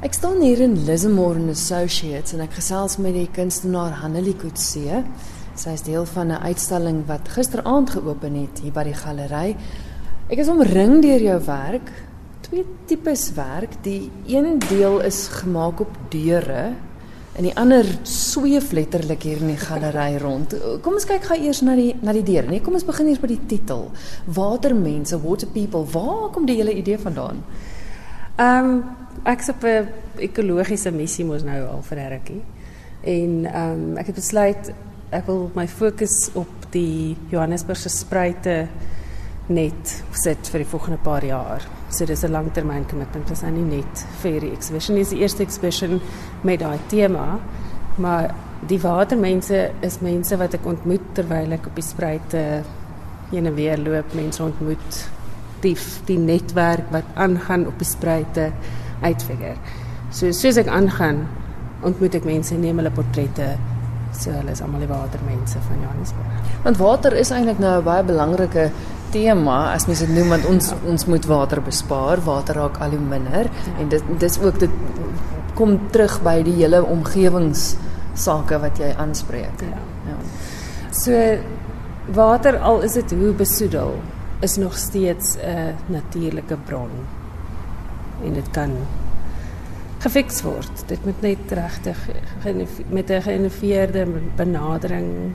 Ek staan hier in Lismore Associates en ek gesels met die kunstenaar Hanelie Kutse. Sy is deel van 'n uitstalling wat gisteraand geopen het hier by die galery. Ek is omring deur jou werk. Twee tipes werk. Die een deel is gemaak op deure en die ander sweef letterlik hier in die galery rond. Kom ons kyk gou eers na die na die deure. Nee, kom ons begin eers by die titel. Watermense, water people. Waar kom die hele idee vandaan? Ehm um, ek's op 'n ekologiese missie mos nou al vir 'n rukkie. En ehm um, ek het besluit ek wil my fokus op die Johannesburgse spruite net sit vir die volgende paar jaar. So dis 'n langtermyn kommitment. Dit is nou nie net vir die exhibition. Dit is die eerste exhibition met daai tema, maar die watermense is mense wat ek ontmoet terwyl ek op die spruite heen en weer loop, mense ontmoet die die netwerk wat aangaan op die spruite uitfigure. So soos ek aangaan, ontmoet ek mense, neem hulle portrette. So hulle is almal die watermense van Johannesburg. Want water is eintlik nou 'n baie belangrike tema as mens dit noem want ons ja. ons moet water bespaar, water raak al hoe minder ja. en dit dis ook dit kom terug by die hele omgewings sake wat jy aanspreek. Ja. ja. So water al is dit hoe besoedel is nog steeds 'n natuurlike bron en dit kan gefiks word. Dit moet net regtig met 'n geïnnoveerde benadering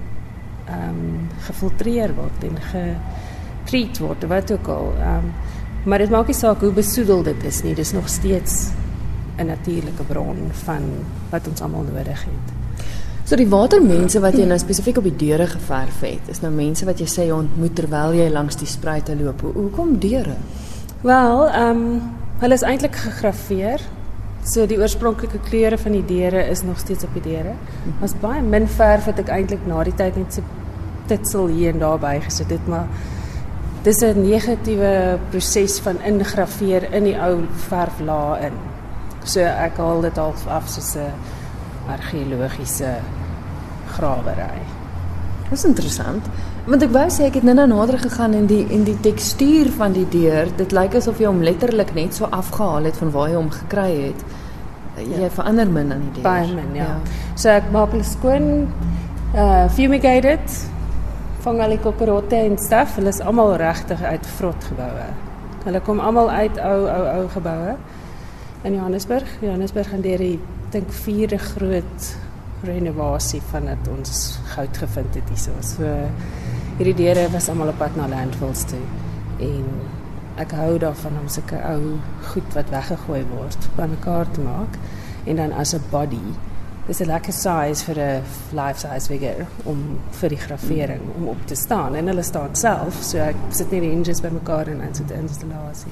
ehm um, gefiltreer word en getreat word wat ook al. Ehm um, maar dit maak nie saak hoe besoedel dit is nie. Dis nog steeds 'n natuurlike bron van wat ons almal nodig het. So die watermense wat jy nou spesifiek op die deure geverf het, is nou mense wat jy sê jy ontmoet terwyl jy langs die spruite loop. Hoekom deure? Wel, ehm um, hulle is eintlik gegraveer So die oorspronklike kleure van die deure is nog steeds op die deure. Was baie min verf wat ek eintlik na die tyd net so titsel hier en daar bygesit het, maar dis 'n negatiewe proses van ingraveer in die ou verflaag in. So ek haal dit al af soos 'n argeologiese grawery. Dis interessant. Want ek wou sê ek het nou nader gegaan en die en die tekstuur van die deur, dit lyk asof jy hom letterlik net so afgehaal het van waar jy hom gekry het jy ja. verander min aan die deur. Baie min, ja. ja. So ek maak hulle skoon uh fumigated vang al die kokkerotte en staf. Hulle is almal regtig uit vrot geboue. Hulle kom almal uit ou ou ou geboue in Johannesburg. Johannesburg gaan deur die dink vierde groot renovasie van dit ons goud gevind het hierso. So hierdie deure was almal op pad na landfills toe en ek hou daarvan om sulke ou goed wat weggegooi word bymekaar te maak en dan as 'n body. Dis 'n lekker size vir 'n life size figure om vir die grafering om op te staan en hulle staan self, so ek sit net die hinges bymekaar en dan sit die installasie.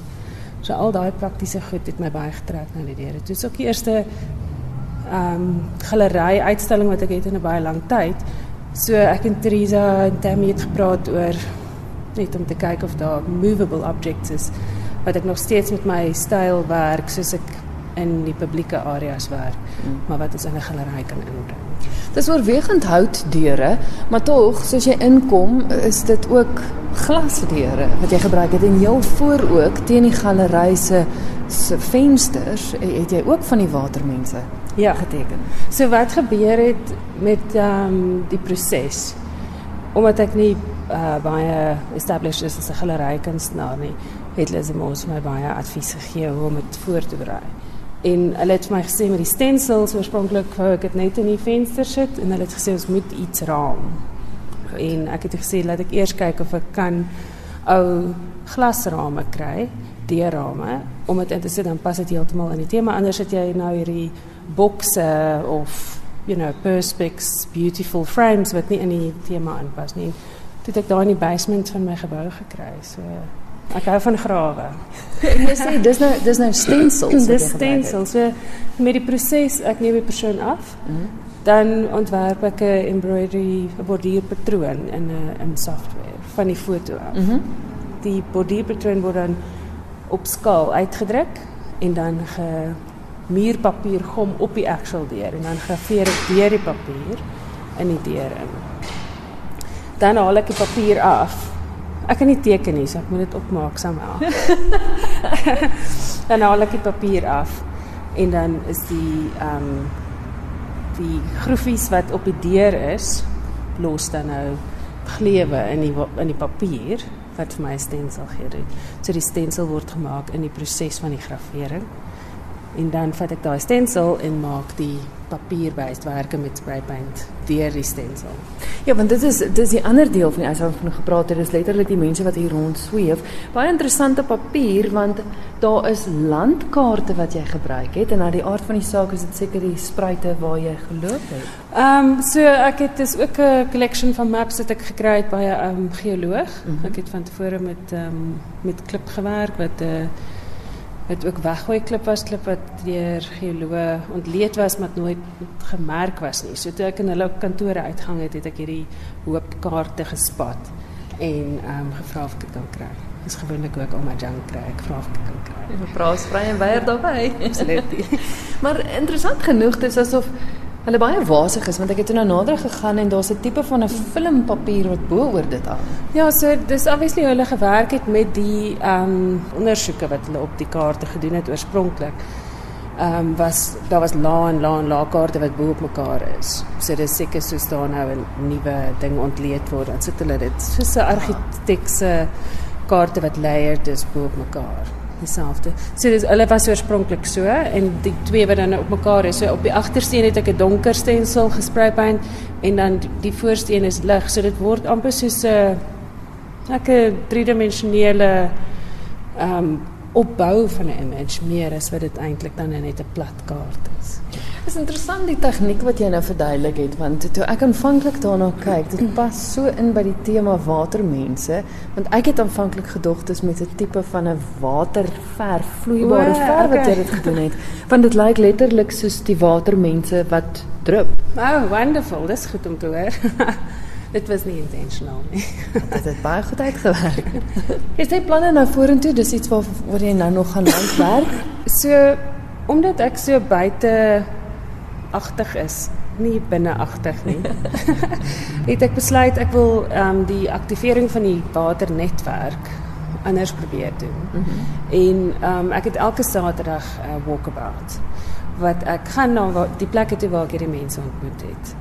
So al daai praktiese goed het my baie getrek na die deure. Dis ook die eerste ehm um, galery uitstalling wat ek het in 'n baie lang tyd. So ek en Teresa en Tammy het gepraat oor net om te kyk of daar movable objects is wat ek nog steeds met my styl werk soos ek in die publieke areas werk mm. maar wat ons in 'n galery kan inbring. Dis oorwegend hout deure, maar tog soos jy inkom is dit ook glasdeure wat jy gebruik het en heel voor ook teen die galery se se vensters het jy ook van die watermense ja geteken. So wat gebeur het met um, die proses? Omdat ek nie uh, baie established is as 'n galery kunstenaar nie, het Lismos my baie advies gegee hoe om dit voor te berei. En hulle het vir my gesê met die stencils oorspronklik wou ek dit net in die venster sit en hulle het gesê ons moet iets raam. Goed. En ek het gesê laat ek eers kyk of ek kan ou glasrame kry, deurrame om dit in te sit dan pas dit heeltemal in die tema anders het jy nou hierdie bokse of you know perspex beautiful frames wat nie in die tema aanpas nie het ek daar in die basement van my gebou gekry. So ek hou van grawe. Jy sê dis nou dis nou stencils. dis stencils. So met die proses ek neem die persoon af. Mm -hmm. Dan ontwerp ek 'n embroidery bordierpatroon in 'n in software van die foto af. Mm -hmm. Die bordierpatroon word dan op skaal uitgedruk en dan ge muurpapier gom op die actual deur en dan graveer ek deur die papier in die deur in dan haal ek die papier af. Ek kan nie teken nie, so ek moet dit opmaak somehow. dan haal ek die papier af. en dan is die ehm um, die groefies wat op die deur is los dan nou gleuwe in die in die papier wat vir my 'n stensel gee. So die stensel word gemaak in die proses van die gravering en dan vat ek daai stensel en maak die papierwyswerke met spraypaint deur die stensel. Ja, want dit is dis die ander deel van die wat van gepraat het, is letterlik die mense wat hier rond sweef. Baie interessante papier want daar is landkaarte wat jy gebruik het en na die aard van die saak is dit seker die spruite waar jy geloop het. Ehm um, so ek het dis ook 'n collection van maps wat ek gekry het by 'n um, geoloog. Mm -hmm. Ek het van tevore met ehm um, met klip gewerk wat 'n uh, het ook weggooi klip was klip wat deur geoloë ontleed was maar nooit gemerk was nie. So toe ek in hulle kantore uitgang het, het ek hierdie hoop kaarte gespat en ehm um, gevra of ek dit kan kry. Dis gewoonlik ook om my junk kry. Ek vra of ek kan kry. Jy vra sprei en weier daarbey. Absoluut. maar interessant genoeg dis asof hulle baie wasig is want ek het toe nou nader gegaan en daar's 'n tipe van 'n filmpapier wat bo oor dit aan. Ja, so dis obviously hulle gewerk het met die ehm um, ondersoeke wat hulle op die kaarte gedoen het oorspronklik. Ehm um, was daar was la en la en la kaarte wat bo op mekaar is. So dis seker soos daar nou 'n nuwe ding ontleed word. Dan sit hulle dit soos 'n argitekse kaarte wat layered is bo op mekaar dieselfde. So dis hulle was oorspronklik so en die twee wat dan op mekaar is. So op die agterste een het ek 'n donker stensel gespray paint en dan die voorste een is lig. So dit word amper soos 'n lekker driedimensionele ehm um, opbou van 'n image meer as wat dit eintlik dan net 'n plat kaart is. Dit is interessant die tegniek wat jy nou verduidelik het want toe ek aanvanklik daarna kyk, dit pas so in by die tema watermense want ek het aanvanklik gedog met 'n tipe van 'n waterverf, vloeibare o, verf wat jy dit gedoen het. Want dit lyk letterlik soos die watermense wat drup. Oh, wonderful. Dis goed om te hoor. Dit was nie intentional nie. dit het baie goed uitgewerk. Is jy planne nou vorentoe? Dis iets waar waar jy nou nog gaan werk? So omdat ek so buite agtig is, nie binneagtig nie. het ek besluit ek wil ehm um, die aktivering van die waternetwerk anders probeer doen. Mm -hmm. En ehm um, ek het elke Saterdag 'n uh, walkabout wat ek gaan na die plekke toe waar ek hierdie mense ontmoet het.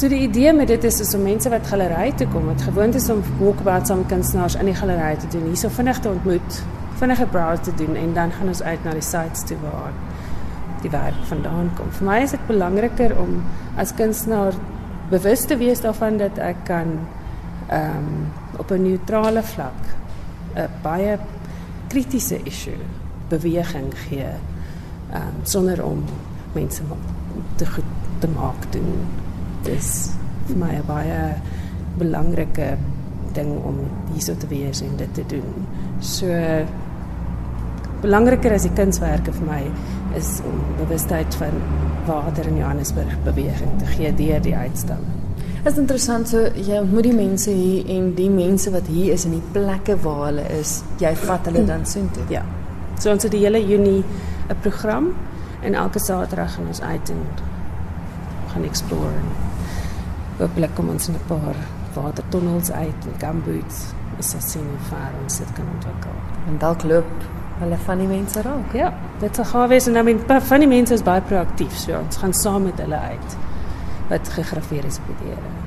So die idee met dit is is om mense wat galery toe kom, wat gewoond is om walkabouts saam kunstenaars in die galery te doen, hierso vinnig te ontmoet, vinnige browse te doen en dan gaan ons uit na die sites toe waar die werk vandaan kom. Vir my is dit belangriker om as kunstenaar bewus te wees daarvan dat ek kan ehm um, op 'n neutrale vlak 'n baie kritiese issue beweging gee ehm um, sonder om mense te goed te maak doen. Dis vir my 'n baie belangrike ding om hierso te wees en dit te doen. So belangriker as die kunswerke vir my is om bewustheid van water in Johannesburg beweging te gee deur die uitstalling. Dit is interessant so jy ontmoet die mense hier en die mense wat hier is in die plekke waar hulle is, jy vat hulle dan soontoe. Ja. So ons het die hele Junie 'n program en elke Saterdag gaan ons uit en gaan explore. Hooplik kom ons in 'n paar watertunnels uit en gumboots. Ons sien hoe ver ons dit kan ontwikkel. En dalk loop hulle van die mense raak. Ja, dit sal gaan wees en dan met van die mense is baie proaktief, so ons gaan saam met hulle uit wat gegraveer is op die deure.